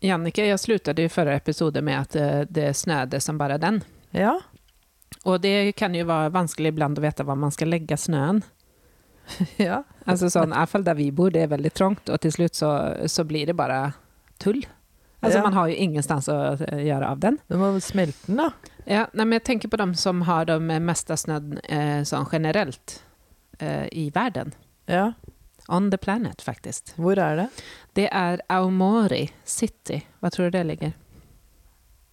Jannike, jag slutade ju förra episoden med att eh, det snöde som bara den. Ja. Och det kan ju vara vanskelig ibland att veta var man ska lägga snön. ja. Alltså sånn, i alla fall där vi bor, det är väldigt trångt och till slut så, så blir det bara tull. Altså, Ja. man har jo ingenstans å gjøre göra av den. Du må smelte den, da. Ja, nei, men jeg tenker på de som har de meste snøen eh, sånn generellt eh, i verden. Ja. On the planet faktisk. Hvor er det? Det er Aomori City. Hva tror du det ligger?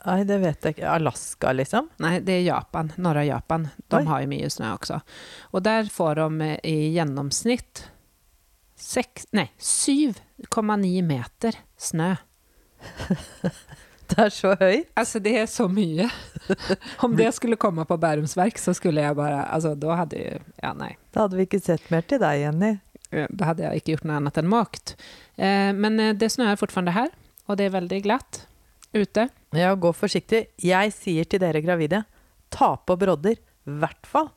Nei, det vet jeg ikke. Alaska, liksom? Nei, det er Japan, norra Japan. De Oi. har jo mye snø også. Og der får de eh, i gjennomsnitt sex, nej, 7,9 meter snø. Det er så høyt. Altså, det er så mye. Om det skulle komme på Bärumsverk så skulle jeg bare Altså, da hadde jo ja nei. Da hadde vi ikke sett mer til deg, Jenny. Eh, då hade jag inte gjort något annat än måkt. Eh, Men eh, det snöar fortfarande här och det är väldigt glatt ute. Ja, gå forsiktig. Jeg sier til dere gravide, ta på brodder. I hvert fall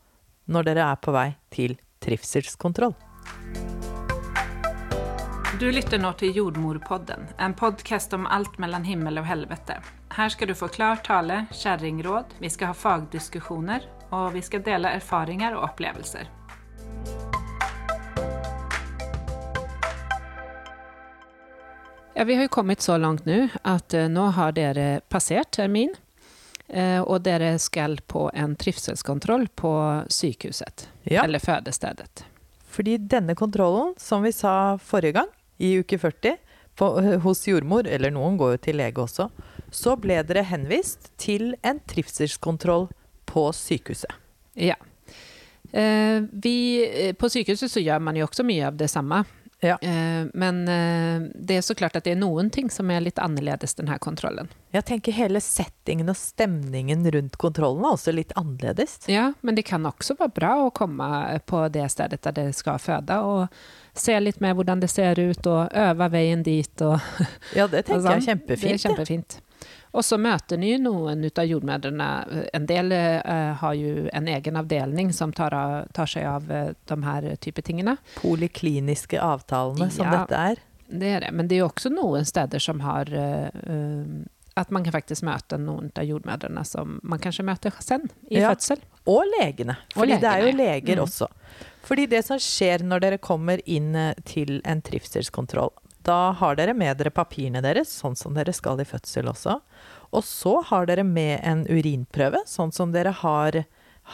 når dere er på vei til trivselskontroll. Du lytter nå til Jordmorpodden, en podcast om alt mellom himmel og helvete. Her skal du få klar tale, kjerringråd, vi skal ha fagdiskusjoner, og vi skal dele erfaringer og opplevelser. Ja, vi har jo kommet så langt nå at uh, nå har dere passert termin, Uh, og dere skal på en trivselskontroll på sykehuset, Ja, eller fødestedet. fordi denne kontrollen, som vi sa forrige gang, i uke 40, på, hos jordmor, eller noen går jo til lege også, så ble dere henvist til en trivselskontroll på sykehuset. Ja. Eh, vi, eh, på sykehuset så gjør man jo også mye av det samme. Ja. Eh, men eh, det er så klart at det er noen ting som er litt annerledes denne kontrollen. Jeg tenker hele settingen og stemningen rundt kontrollen er også litt annerledes. Ja, men det kan også være bra å komme på det stedet der dere skal føde, og se litt mer hvordan det ser ut, og øve veien dit. Og, Ja, det tenker og jeg er kjempefint. Det er kjempefint. Og så møter ni noen av jordmødrene. En del uh, har jo en egen avdeling som tar, av, tar seg av uh, de her type tingene. Polikliniske avtalene som Ja. dette er. Det er det. Men det er jo også noen steder som har um, At man kan faktisk møte noen av jordmødrene som man kanskje møter sen i Ja. fødsel. Og legene. Fordi det er jo leger Mm. også. Fordi det som skjer når dere kommer inn til en trivselskontroll, da har dere med dere papirene deres, sånn som dere skal i fødsel også. Og så har dere med en urinprøve, sånn som dere har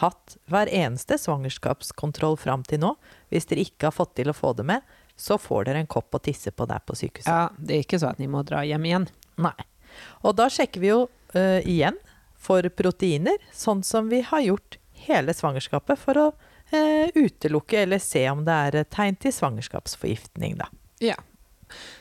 hatt hver eneste svangerskapskontroll fram til nå. Hvis dere ikke har fått til å få det med, så får dere en kopp å tisse på der på sykehuset. Ja, det er ikke sånn at ni må dra hjem igjen. Nei. Og da sjekker vi jo uh, igjen for proteiner, sånn som vi har gjort hele svangerskapet for å uh, utelukke eller se om det er tegn til svangerskapsforgiftning, da. Ja.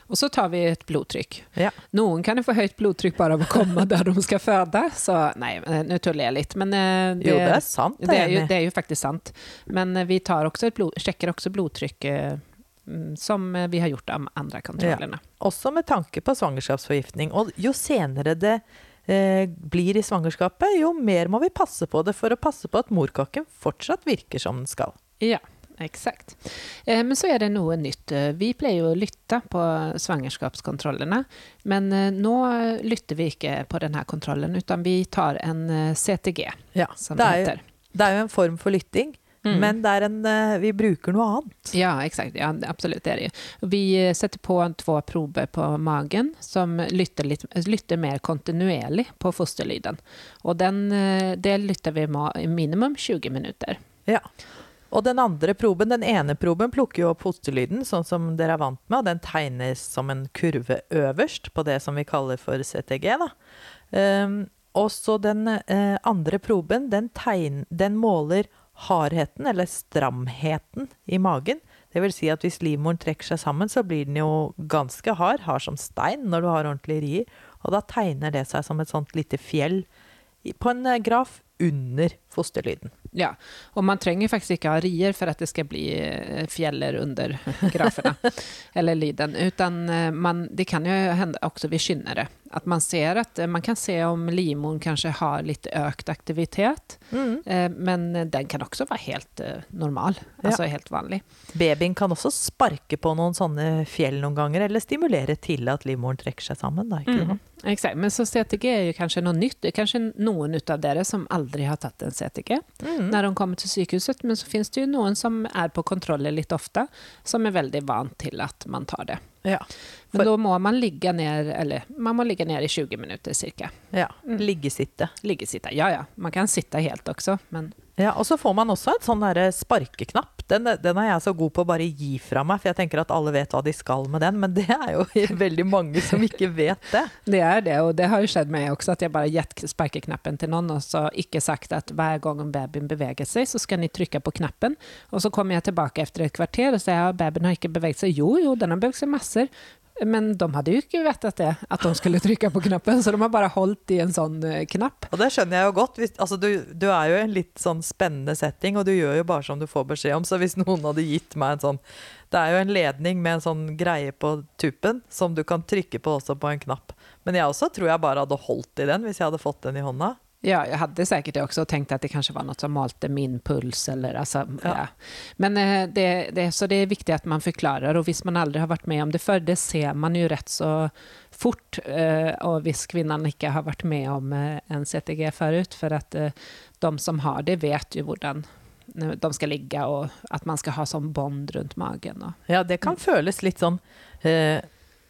Og så tar vi et blodtrykk. Ja. Noen kan jo få høyt blodtrykk bare av å komme der de skal føde. Så nei, eh, nå tuller jeg litt. Men eh, det, Jo, det er sant, det, er jo, det er jo faktisk sant. Men eh, vi tar også blod, sjekker også blodtrykk mm, som vi har gjort av andre kontrollene. Også med tanke på svangerskapsforgiftning. Og jo senere det eh, blir i svangerskapet, jo mer må vi passe på det for å passe på at morkaken fortsatt virker som den skal. Ja, exakt. Eh, Men så er det noe nytt. Vi pleier å lytte på svangerskapskontrollene, men eh, nå lytter vi ikke på denne kontrollen, utan vi tar en eh, CTG, Ja, som det det er, jo, det er jo en form for lytting, Mm. men det er en, vi bruker noe annet. Ja, exakt. Ja, absolutt. det er det. Vi setter på to prover på magen som lytter, litt, lytter mer kontinuerlig på fosterlyden. Og den, det lytter vi med i minimum 20 minutter. Ja. Og den andre proben, den ene proben, plukker jo opp fosterlyden, sånn som dere er vant med, og den tegnes som en kurve øverst på det som vi kaller for CTG. Da. Um, og så den eh, andre proben, den, tegn, den måler hardheten, eller stramheten, i magen. Det vil si at hvis livmoren trekker seg sammen, så blir den jo ganske hard, hard som stein, når du har ordentlige rier. Og da tegner det seg som et sånt lite fjell på en eh, graf under fosterlyden. Ja, og man trenger faktisk ikke ha rier for at det skal bli fjeller under grafene eller lyden, utan eh, man, det kan jo hende også också vid kynnare At man ser at man kan se om limoen kanskje har litt økt aktivitet. Mm. Eh, men den kan også være helt eh, normal, Ja. altså helt vanlig. Babyen kan også sparke på noen sånne fjell noen ganger, eller stimulere til at livmoren trekker seg sammen. Da, Mm. Exakt, men så CTG er jo kanskje noe nytt. Det er kanskje noen av dere som aldri har tatt en CTG Mm. når de kommer til sykehuset, men så finnes det jo noen som er på kontroller litt ofte, som er veldig vant til at man tar det. Ja. Men da må man ligge ned, eller man må ligge ned i 20 minutter cirka. ja. Mm. Liggesitte. Liggesitte. Ja, ja, man kan sitte helt også, men Ja, og så får man også et sånn sparkeknapp. Den, den er jeg så god på å bare gi fra meg, for jeg tenker at alle vet hva de skal med den, men det er jo veldig mange som ikke vet det. det er det, og det har jo skjedd meg også, at jeg bare gitt sparkeknappen til noen, og så ikke sagt at hver gang babyen beveger seg, så skal dere trykke på knappen. Og så kommer jeg tilbake etter et kvarter og sier at babyen har ikke beveget seg. Jo, jo, den har beveget seg masser. Men de hadde jo ikke visst det, at de skulle trykke på knappen, så de har bare holdt i en sånn eh, knapp. Og det skjønner jeg jo godt. Hvis, altså, du, du er jo i en litt sånn spennende setting, og du gjør jo bare som du får beskjed om. Så hvis noen hadde gitt meg en sånn Det er jo en ledning med en sånn greie på tuppen som du kan trykke på også på en knapp. Men jeg også tror jeg bare hadde holdt i den hvis jeg hadde fått den i hånda. Ja, jeg hadde sikkert det også, og tenkte at det kanskje var noe som malte min puls. Eller, altså, ja. Ja. Men eh, det, det, så det er viktig at man forklarer, og hvis man aldri har vært med om det før, det ser man jo rett så fort. eh, Og hvis kvinnen ikke har vært med om eh, en CTG før, for at eh, de som har det, vet jo hvordan de skal ligge, og at man skal ha sånn bånd rundt magen. Og. Ja, det kan føles litt sånn eh,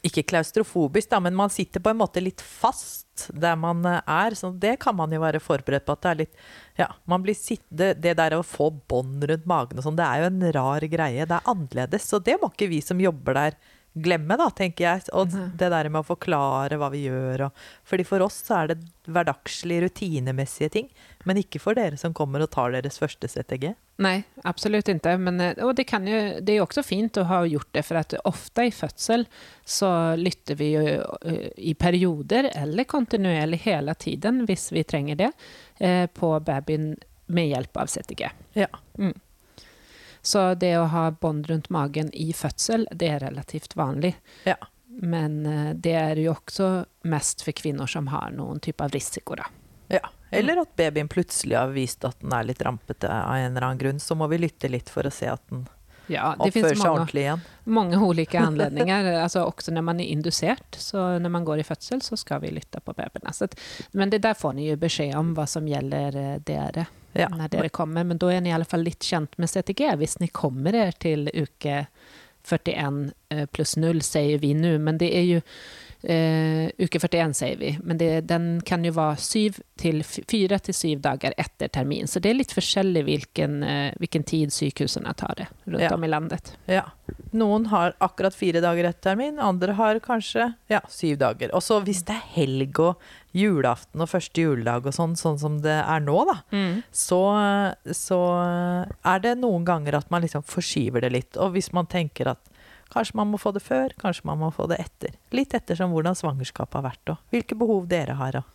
Ikke klaustrofobisk, da, men man sitter på en måte litt fast der man eh, er. Så det kan man jo være forberedt på at det er litt Ja, man blir sittende Det der å få bånd rundt magen og sånn, det er jo en rar greie. Det er annerledes. Så det må ikke vi som jobber der glemme, da, tenker jeg. Og det der med å forklare hva vi gjør og Fordi for oss så er det hverdagslige, rutinemessige ting. Men ikke for dere som kommer og tar deres første CTG. Nei, absolut ikke. Men, eh, og det, kan jo, det jo også fint å ha gjort det, for at ofte i fødsel så lytter vi jo eh, i perioder eller kontinuerlig hele tiden, hvis vi trenger det, eh, på babyen med hjelp av CTG. Ja. Så det å ha bånd rundt magen i fødsel, det er relativt vanlig. Ja. Men eh, det er jo også mest for kvinner som har noen type av risiko. Da. Ja. Eller at babyen plutselig har vist at den er litt rampete av en eller annen grunn. Så må vi lytte litt for å se at den Ja, det oppfører finns seg ordentlig igjen. Mange ulike anledninger. altså, också når man er indusert. så når man går i fødsel, så skal vi lytte på babyene. Så men det der får ni beskjed om hva som gäller eh, dere Ja. når dere kommer. Men da er ni i litt fall lite känt med CTG hvis ni kommer er til uke 41 eh, pluss 0 sier vi nå. men det er ju eh, uke 41 säger vi, men det, den kan ju vara syv till, fyra till syv dagar etter termin. Så det är lite forskjellig hvilken, eh, hvilken tid sykehusene tar det rundt Ja. om i landet. Ja. Noen har akkurat fire dager etter termin, andre har kanskje ja, syv dager. Og så hvis det er helg og julaften og første juledag og sånn, sånn som det er nå, da, så, så er det noen ganger at man liksom forskyver det litt. Og hvis man tenker at kanskje man må få det før, kanskje man må få det etter. Litt ettersom hvordan svangerskapet har vært, og hvilke behov dere har. Og.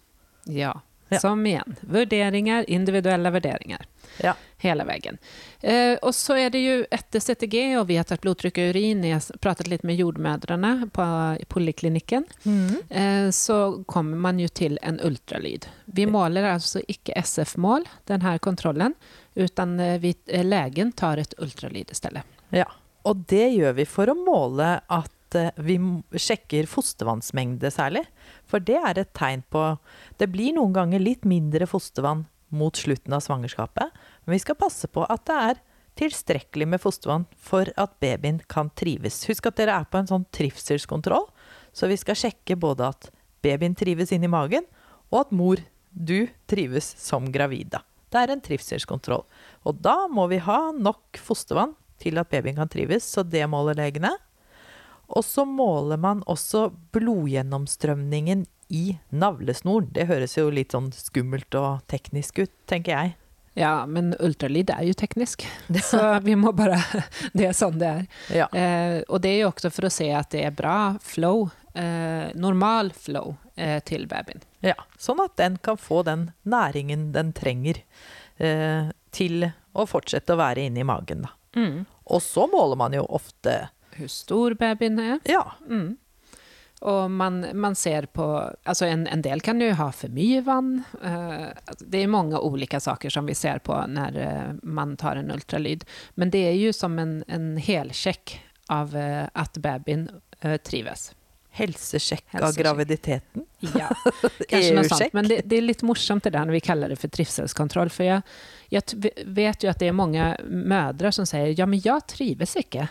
Ja, Ja. som igjen, vurderinger, individuelle vurderinger. Ja. Hele veien. Eh, og så er det jo etter CTG og vi har blodtrykk og och urin. Jeg har pratet litt med jordmødrene på poliklinikken. Eh, så kommer man jo til en ultralyd. Vi måler altså ikke SF-mål, denne kontrollen, utan legen vi, eh, tar et ultralyd i stedet. Ja, og det gjør vi for å måle at eh, vi sjekker fostervannsmengde særlig. For det er et tegn på Det blir noen ganger litt mindre fostervann mot slutten av svangerskapet, men vi skal passe på at det er tilstrekkelig med fostervann for at babyen kan trives. Husk at dere er på en sånn trivselskontroll, så vi skal sjekke både at babyen trives inni magen, og at mor, du, trives som gravid. Det er en trivselskontroll. Og da må vi ha nok fostervann til at babyen kan trives, så det måler legene. Og så måler man også blodgjennomstrømningen i navlesnoren. Det høres jo litt sånn skummelt og teknisk ut, tenker jeg. Ja, men ultralyd er jo teknisk. Så vi må bare det er sånn det er. Ja. Eh, og det er jo også for å se at det er bra flow, eh, normal flow eh, til babyen. ja. Sånn at den kan få den næringen den trenger eh, til å fortsette å være inne i magen. Da. Mm. Og så måler man jo ofte Hvor stor babyen er. Ja, Mm. Og man, man ser på, altså en, en del kan jo ha for mye vann. Eh, det er mange olika saker som vi ser på når eh, man tar en ultralyd. Men det er jo som en, en helcheck av at babyen eh, trives. Helsesjekk av graviditeten. Ja, kanskje noe sånt. Men det, det er litt morsomt det der når vi kaller det for trivselskontroll. For jeg, jeg vet jo at det er mange mødre som sier ja men jeg trives ikke.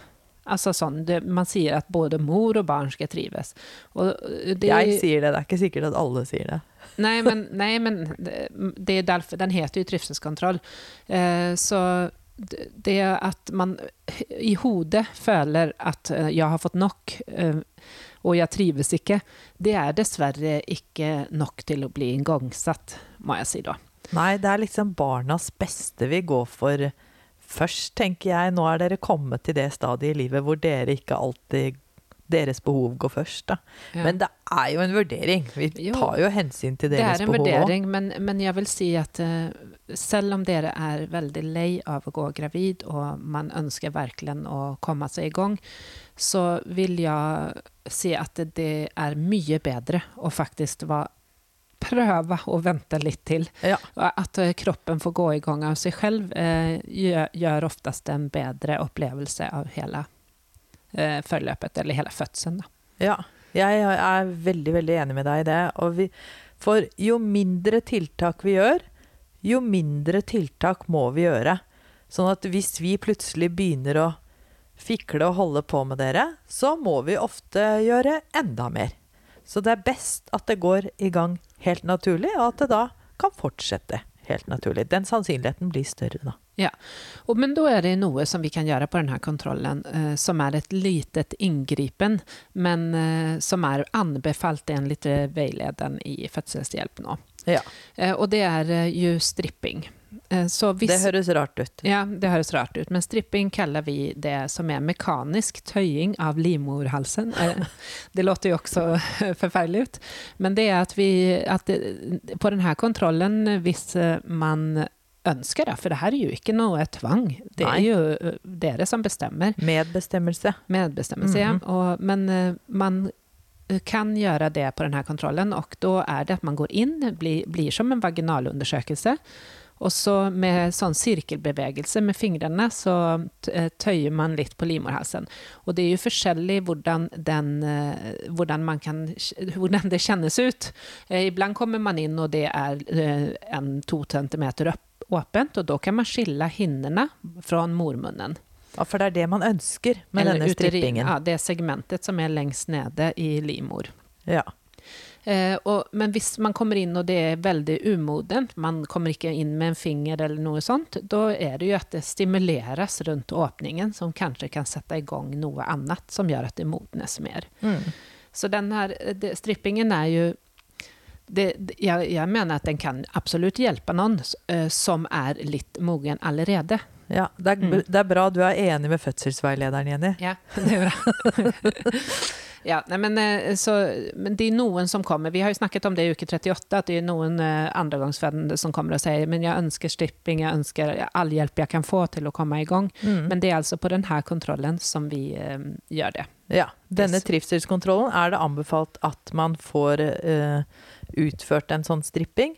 Altså sånn, det, man sier at både mor og barn skal trives. Och det, Jeg sier det, det er ikke sikkert at alle sier det. Nei, men, nei, men det, är därför den heter jo trivselskontroll. Eh, så det- är man i hodet føler at eh, jeg har fått nok, eh, og jeg trives ikke, det er dessverre ikke nok til å bli igangsatt, må jeg si da. Nei, det er liksom barnas beste vi går for først, tenker jeg. Nå er dere kommet til det stadiet i livet hvor dere ikke alltid deres behov går først. Da. Ja. Men det er jo en vurdering. Vi tar jo hensyn til deres behov. det er en vurdering, men, men jeg vil si at uh, selv om dere er veldig lei av å gå gravid, og man ønsker virkelig å komme seg i gang, så vil jeg si at det, er mye bedre å faktisk være prøve å vente litt til. Ja. At eh, kroppen får gå i gang av seg selv, eh, gjør, gjør oftest en bedre opplevelse av hele eh, forløpet, eller hele fødselen. Ja, jeg er veldig, veldig enig med deg i det. Vi, for jo mindre tiltak vi gjør, jo mindre tiltak må vi gjøre. Sånn at hvis vi plutselig begynner å fikle og holde på med dere, så må vi ofte gjøre enda mer. Så det er best at det går i gang helt naturlig, og at det da kan fortsette helt naturlig. Den sannsynligheten blir større da. Och, men da er det noe som vi kan gjøre på denne kontrollen eh, som er et litet inngripen, men eh, som er anbefalt enligt litt veilederen i fødselshjelp nå. Ja, Eh, og det er eh, jo stripping. Eh, så hvis, det høres rart ut. Ja, det høres rart ut, men stripping kaller vi det som er mekanisk tøying av livmorhalsen. Eh, Det låter jo også forferdelig ut, men det er at vi at det, på denne kontrollen, hvis eh, man ønsker det, for det her er jo ikke noe tvang, det er Nei. jo dere som bestemmer, Medbestemmelse. medbestemmelse, ja. Mhm. og, men man kan gjøre det på denne kontrollen, og da er det at man går inn, blir, blir som en vaginalundersøkelse, og så med sånn sirkelbevegelse med fingrene så eh, tøyer man litt på livmorhalsen. Og det er jo forskjellig hvordan, den, eh, hvordan, man kan, hvordan det kjennes ut. Eh, Iblant kommer man inn og det er en to centimeter åpent, og da kan man skille hinnene fra mormunnen. Ja, for det er det man ønsker med Eller denne strippingen. Ja, det segmentet som er lengst nede i livmor. Ja. Eh, og, men hvis man kommer inn og det er veldig umodent, man kommer ikke inn med en finger eller noe sånt, da er det jo at det stimuleres rundt åpningen, som kanskje kan sette i gang noe annet som gjør at det modnes mer. Mm. Så den her det, strippingen er jo det, det- jeg, jeg mener at den kan absolutt hjelpe noen uh, som er litt mogen allerede. Ja, det er, Mm. det er bra du er enig med fødselsveilederen, Jenny. Ja, det er bra. ja, nei, men, eh, så, men det er noen som kommer. Vi har jo snakket om det i uke 38, at det er noen eh, andregangsfødende som kommer og sier men jeg ønsker stripping, jeg ønsker all hjelp jeg kan få til å komme i gang. Mm. Men det er altså på denne kontrollen som vi eh, gjør det. Ja, denne trivselskontrollen er det anbefalt at man får uh, utført en sånn stripping.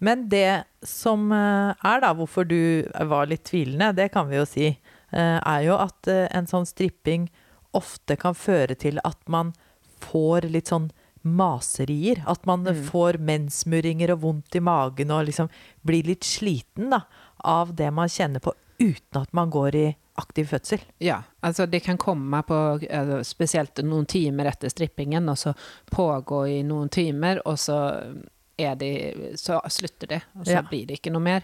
Men det som er da, hvorfor du var litt tvilende, det kan vi jo si, er jo at en sånn stripping ofte kan føre til at man får litt sånn maserier. At man Mm. får menssmurringer og vondt i magen og liksom blir litt sliten da, av det man kjenner på uten at man går i aktiv fødsel. Ja, altså det kan komme på eh, spesielt noen timer etter strippingen, og så pågå i noen timer, og så, det, så slutter det, og så Ja. blir det ikke noe mer.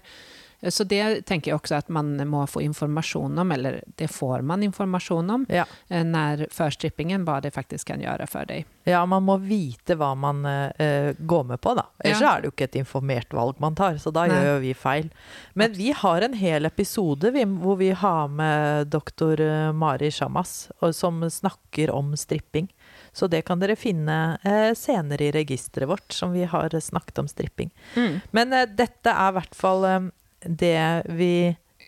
Eh, Så det tenker jeg også at man må få informasjon om, eller det får man informasjon om, Ja. eh, når førstrippingen, hva det faktisk kan gjøre for deg. Ja, man må vite hva man uh, går med på, da. Ellers Ja. er det jo ikke et informert valg man tar, så da Nei. gjør jo vi feil. Men vi har en hel episode vi, hvor vi har med doktor Mari Shamas, som snakker om stripping. Så det kan dere finne eh, senere i registeret vårt, som vi har snakket om stripping. Men eh, dette er i hvert fall det vi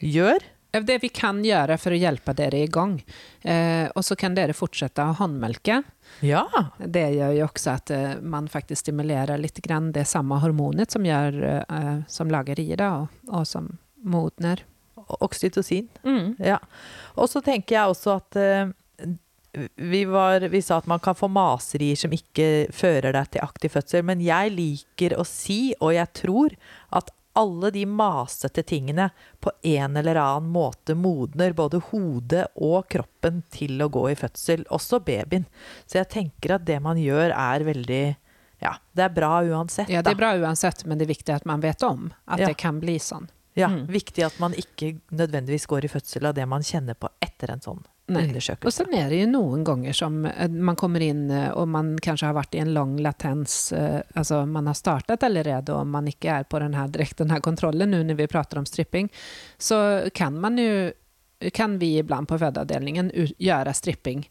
gjør det vi kan gjøre for å hjelpe dere i gang. Eh, og så kan dere fortsette å håndmelke. Ja. Det gjør jo også at eh, man faktisk stimulerer litt grann det samme hormonet som, gjør, eh, som lager rier og, og som modner. Oksytocin. Mm. Ja. Og så tenker jeg også at eh, vi, var, vi sa at man kan få maserier som ikke fører deg til aktiv fødsel, men jeg liker å si, og jeg tror, at alle de masete tingene på en eller annen måte modner både hodet og kroppen til å gå i fødsel, også babyen. Så jeg tenker at det man gjør, er veldig Ja, det er bra uansett. Ja, det er bra uansett, men det er viktig at man vet om at Ja. det kan bli sånn. Ja, Mm. Viktig at man ikke nødvendigvis går i fødsel av det man kjenner på etter en sånn Nei. undersøkelse. Og så er det jo noen ganger som eh, man kommer inn og man kanskje har vært i en lang latens, altså man har startet allerede og man ikke er på den här, direkt den kontrollen nå når vi prater om stripping, så kan man jo kan vi iblant på fødeavdelingen gjøre stripping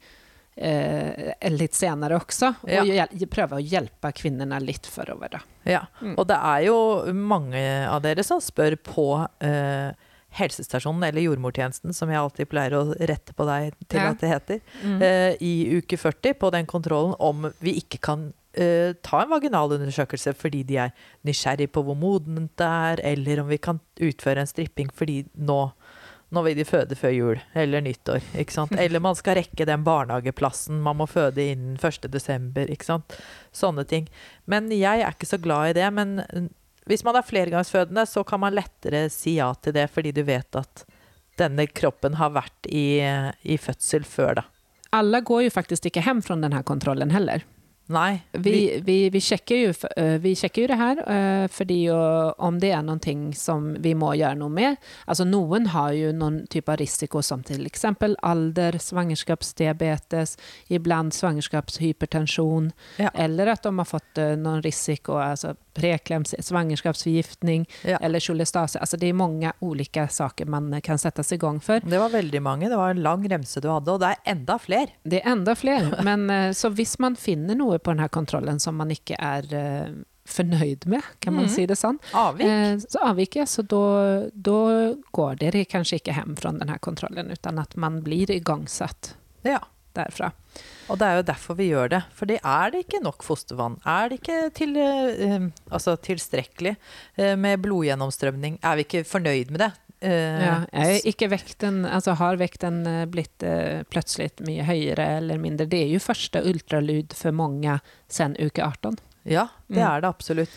eh, litt senere også, og ja. prøve å hjelpe kvinnene litt forover. Da. Ja, Mm. og det er jo mange av dere som spør på eh, helsestasjonen eller jordmortjenesten, som jeg alltid pleier å rette på deg til Ja. at det heter, Mm. eh, i uke 40 på den kontrollen om vi ikke kan eh, ta en vaginalundersøkelse fordi de er nysgjerrig på hvor modent det er, eller om vi kan utføre en stripping fordi nå nå vil de føde før jul eller nyttår. ikke sant? Eller man skal rekke den barnehageplassen, man må føde innen 1. desember. ikke sant? Sånne ting. Men jeg er ikke så glad i det. Men mm, hvis man er flergangsfødende, så kan man lettere si ja til det, fordi du vet at denne kroppen har vært i, i fødsel før, da. Alle går jo faktisk ikke hjem fra denne kontrollen heller. Nei. Vi, vi, vi, sjekker jo, eh, vi sjekker jo det her, eh, fordi om det er noe som vi må gjøre noe med. Altså noen har jo noen type av risiko som eksempel alder, svangerskapsdiabetes, iblant svangerskapshypertensjon, Ja. eller at de har fått eh, noen risiko, altså preklems, svangerskapsforgiftning Ja. eller kjolestase. Altså det er mange ulike saker man kan settes i gang for. Det var veldig mange. Det var en lang remse du hadde, og det er enda flere. Det er enda flere. Men så hvis man finner noe på denne kontrollen som man ikke er eh, fornøyd med, kan man mm. si det sånn, Avvik. eh, så avviker så da, går dere kanskje ikke hjem fra denne kontrollen, uten at man blir igangsatt ja. derfra. Og det er jo derfor vi gjør det. Fordi er det ikke nok fostervann, er det ikke til, eh, altså tilstrekkelig eh, med blodgjennomstrømning, er vi ikke fornøyd med det? Eh, Ja, er ikke vekten, altså har vekten eh, blitt eh, plutselig mye høyere eller mindre? Det er jo første ultralyd for mange siden uke 18. Ja, det Mm. er det absolutt.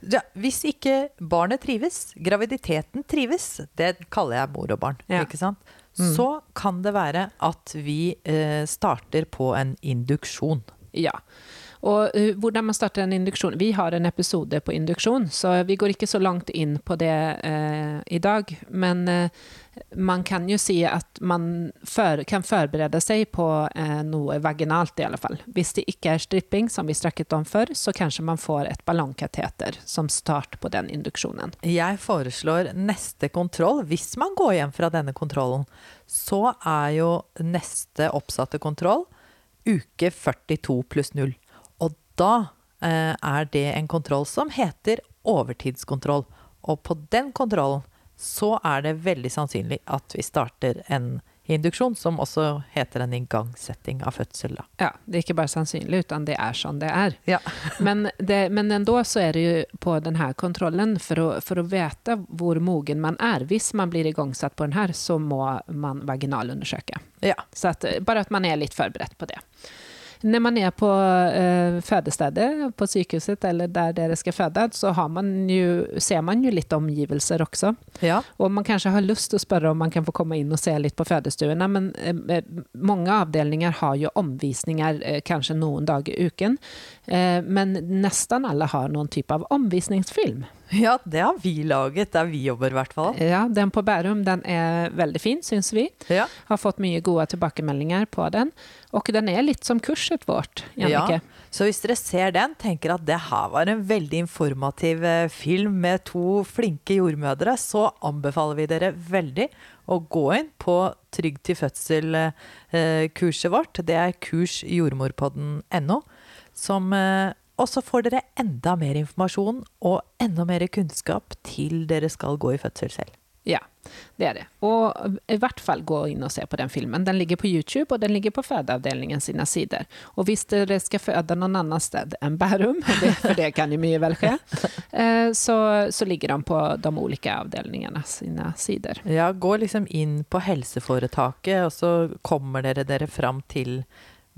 Ja, hvis ikke barnet trives, graviditeten trives, det kaller jeg mor og barn, Ja. ikke sant? Mm. Så kan det være at vi eh, starter på en induksjon. Ja. Og uh, hvordan man starter en induksjon Vi har en episode på induksjon, så vi går ikke så langt inn på det eh, i dag. Men eh, man kan jo si at man for, kan forberede seg på eh, noe vaginalt, i alle fall. Hvis det ikke er stripping, som vi snakket om før, så kanskje man får et ballongkateter som start på den induksjonen. Jeg foreslår neste kontroll. Hvis man går hjem fra denne kontrollen, så er jo neste oppsatte kontroll uke 42 pluss 0. Da eh, er det en kontroll som heter overtidskontroll. Og på den kontrollen så er det veldig sannsynlig at vi starter en induksjon, som også heter en igangsetting av fødsel. Da. Ja, det er ikke bare sannsynlig, utan det er sånn det er. Ja. Men, det, men ändå så er det jo på denne kontrollen, for å, for å vite hvor mogen man er, hvis man blir igangsatt på denne, så må man vaginalundersøke. Ja. Så at, bare at man er litt forberedt på det. Når man er på uh, fødestedet, på sykehuset eller der dere skal føde, så har man jo, ser man jo litt omgivelser også. ja. Og man kanskje har lyst til å spørre om man kan få komme inn og se litt på fødestuene, men uh, mange avdelinger har jo omvisninger uh, kanskje noen dager i uken. Men nesten alle har noen type av omvisningsfilm. Ja, det har vi laget der vi jobber, i hvert fall. Ja, den på Bærum den er veldig fin, syns vi. Ja. Har fått mye gode tilbakemeldinger på den. Og den er litt som kurset vårt, Jannike. Ja, så hvis dere ser den, tenker at det her var en veldig informativ eh, film med to flinke jordmødre, så anbefaler vi dere veldig å gå inn på Trygg til fødsel-kurset vårt. Det er kursjordmorpodden.no. Som eh, Og så får dere enda mer informasjon og enda mer kunnskap til dere skal gå i fødsel selv. Ja, det er det. Og i hvert fall gå inn og se på den filmen. Den ligger på YouTube, og den ligger på fødeavdelingen sine sider. Og hvis dere skal føde noen annet sted enn Bærum, det, for det kan jo mye vel skje, eh, så, så ligger de på de ulike avdelingene sine sider. Ja, gå liksom inn på helseforetaket, og så kommer dere dere fram til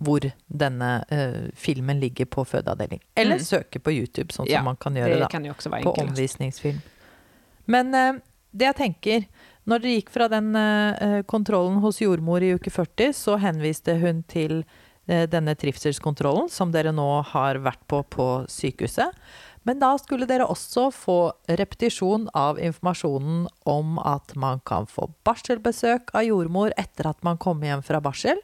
hvor denne uh, filmen ligger på fødeavdeling. Eller Mm. søke på YouTube, sånn som Ja, man kan gjøre Det da, kan også være på enklest. omvisningsfilm. Men uh, det jeg tenker Når dere gikk fra den uh, kontrollen hos jordmor i uke 40, så henviste hun til denne trivselskontrollen som dere nå har vært på på sykehuset. Men da skulle dere også få repetisjon av informasjonen om at man kan få barselbesøk av jordmor etter at man kommer hjem fra barsel,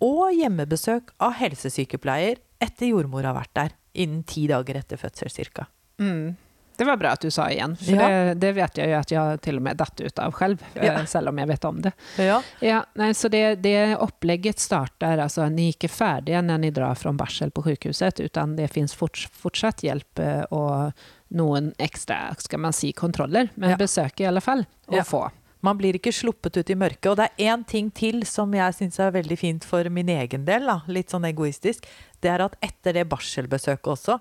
og hjemmebesøk av helsesykepleier etter jordmor har vært der, innen ti dager etter fødsel ca. Mm. Det var bra at du sa igjen, for Ja. det, det vet jeg jo at jeg til og med datt ut av selv, eh, Ja. selv om jeg vet om det. Ja. Ja, nej, så det, det opplegget starter, altså ni er ikke ferdige når ni drar fra barsel på sjukhuset, utan det fins forts, fortsatt hjelp og noen ekstra skal man si, kontroller, men Ja. besök i alle fall å få. Man blir ikke sluppet ut i mørket. Og det er én ting til som jeg syns er veldig fint for min egen del, da, litt sånn egoistisk. Det er at etter det barselbesøket også,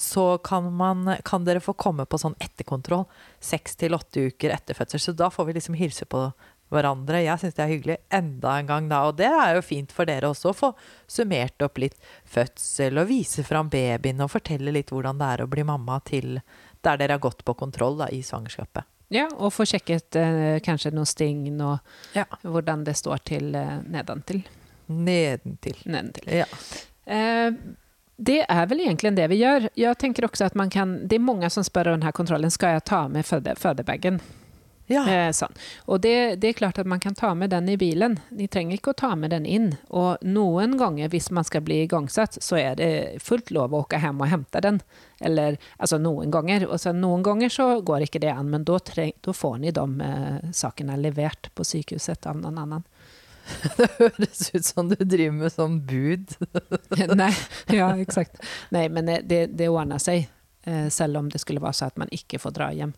så kan, man, kan dere få komme på sånn etterkontroll seks til åtte uker etter fødsel. Så da får vi liksom hilse på hverandre. Jeg syns det er hyggelig enda en gang da. Og det er jo fint for dere også å få summert opp litt fødsel og vise fram babyen og fortelle litt hvordan det er å bli mamma til der dere har gått på kontroll da, i svangerskapet. Ja, og få sjekket eh, kanskje noen sting og Ja. hvordan det står til eh, nedentil. Nedentil. Nedentil. Ja. Eh, det er vel egentlig det vi gjør. Jeg tenker også at man kan, det er mange som spør om denne kontrollen, Skal jeg ta med føde, födebagen? Ja. Eh, sånn. Og det, det er klart at man kan ta med den i bilen. Ni trenger ikke å ta med den inn. Og noen ganger, hvis man skal bli igangsatt, så er det fullt lov å åke hjem og hente den. Eller, altså noen ganger. Og så noen ganger så går ikke det an, men da, får ni de eh, sakene levert på sykehuset av noen annen. Det høres ut som du driver med sånn bud. Nei, ja, exakt. Nei, men eh, det, det ordner seg. Eh, selv om det skulle være så at man ikke får dra hjem.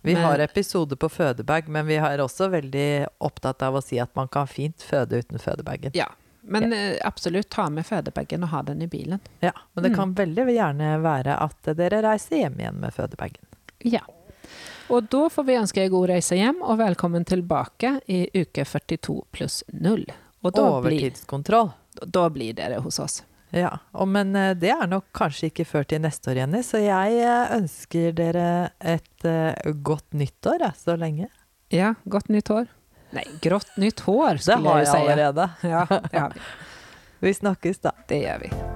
Vi Men- har episode på fødebag, men vi er også veldig opptatt av å si at man kan fint føde uten fødebagen. Ja, men eh, absolutt ta med fødebagen og ha den i bilen. Ja, men det Mm. kan veldig gjerne være at dere reiser hjem igjen med fødebagen. Ja. Og da får vi ønske deg god reise hjem, og velkommen tilbake i uke 42 pluss 0. Og da blir, da blir dere hos oss. Ja, men eh, det er nok kanskje ikke før til neste år, Jenny, så jeg eh, ønsker dere et eh, godt nyttår år, så lenge. Ja, godt nytt år. Nei, grått nytt hår, skulle jeg jeg jo si. allerede. Ja, det har vi. Vi snakkes da. Det gjør vi.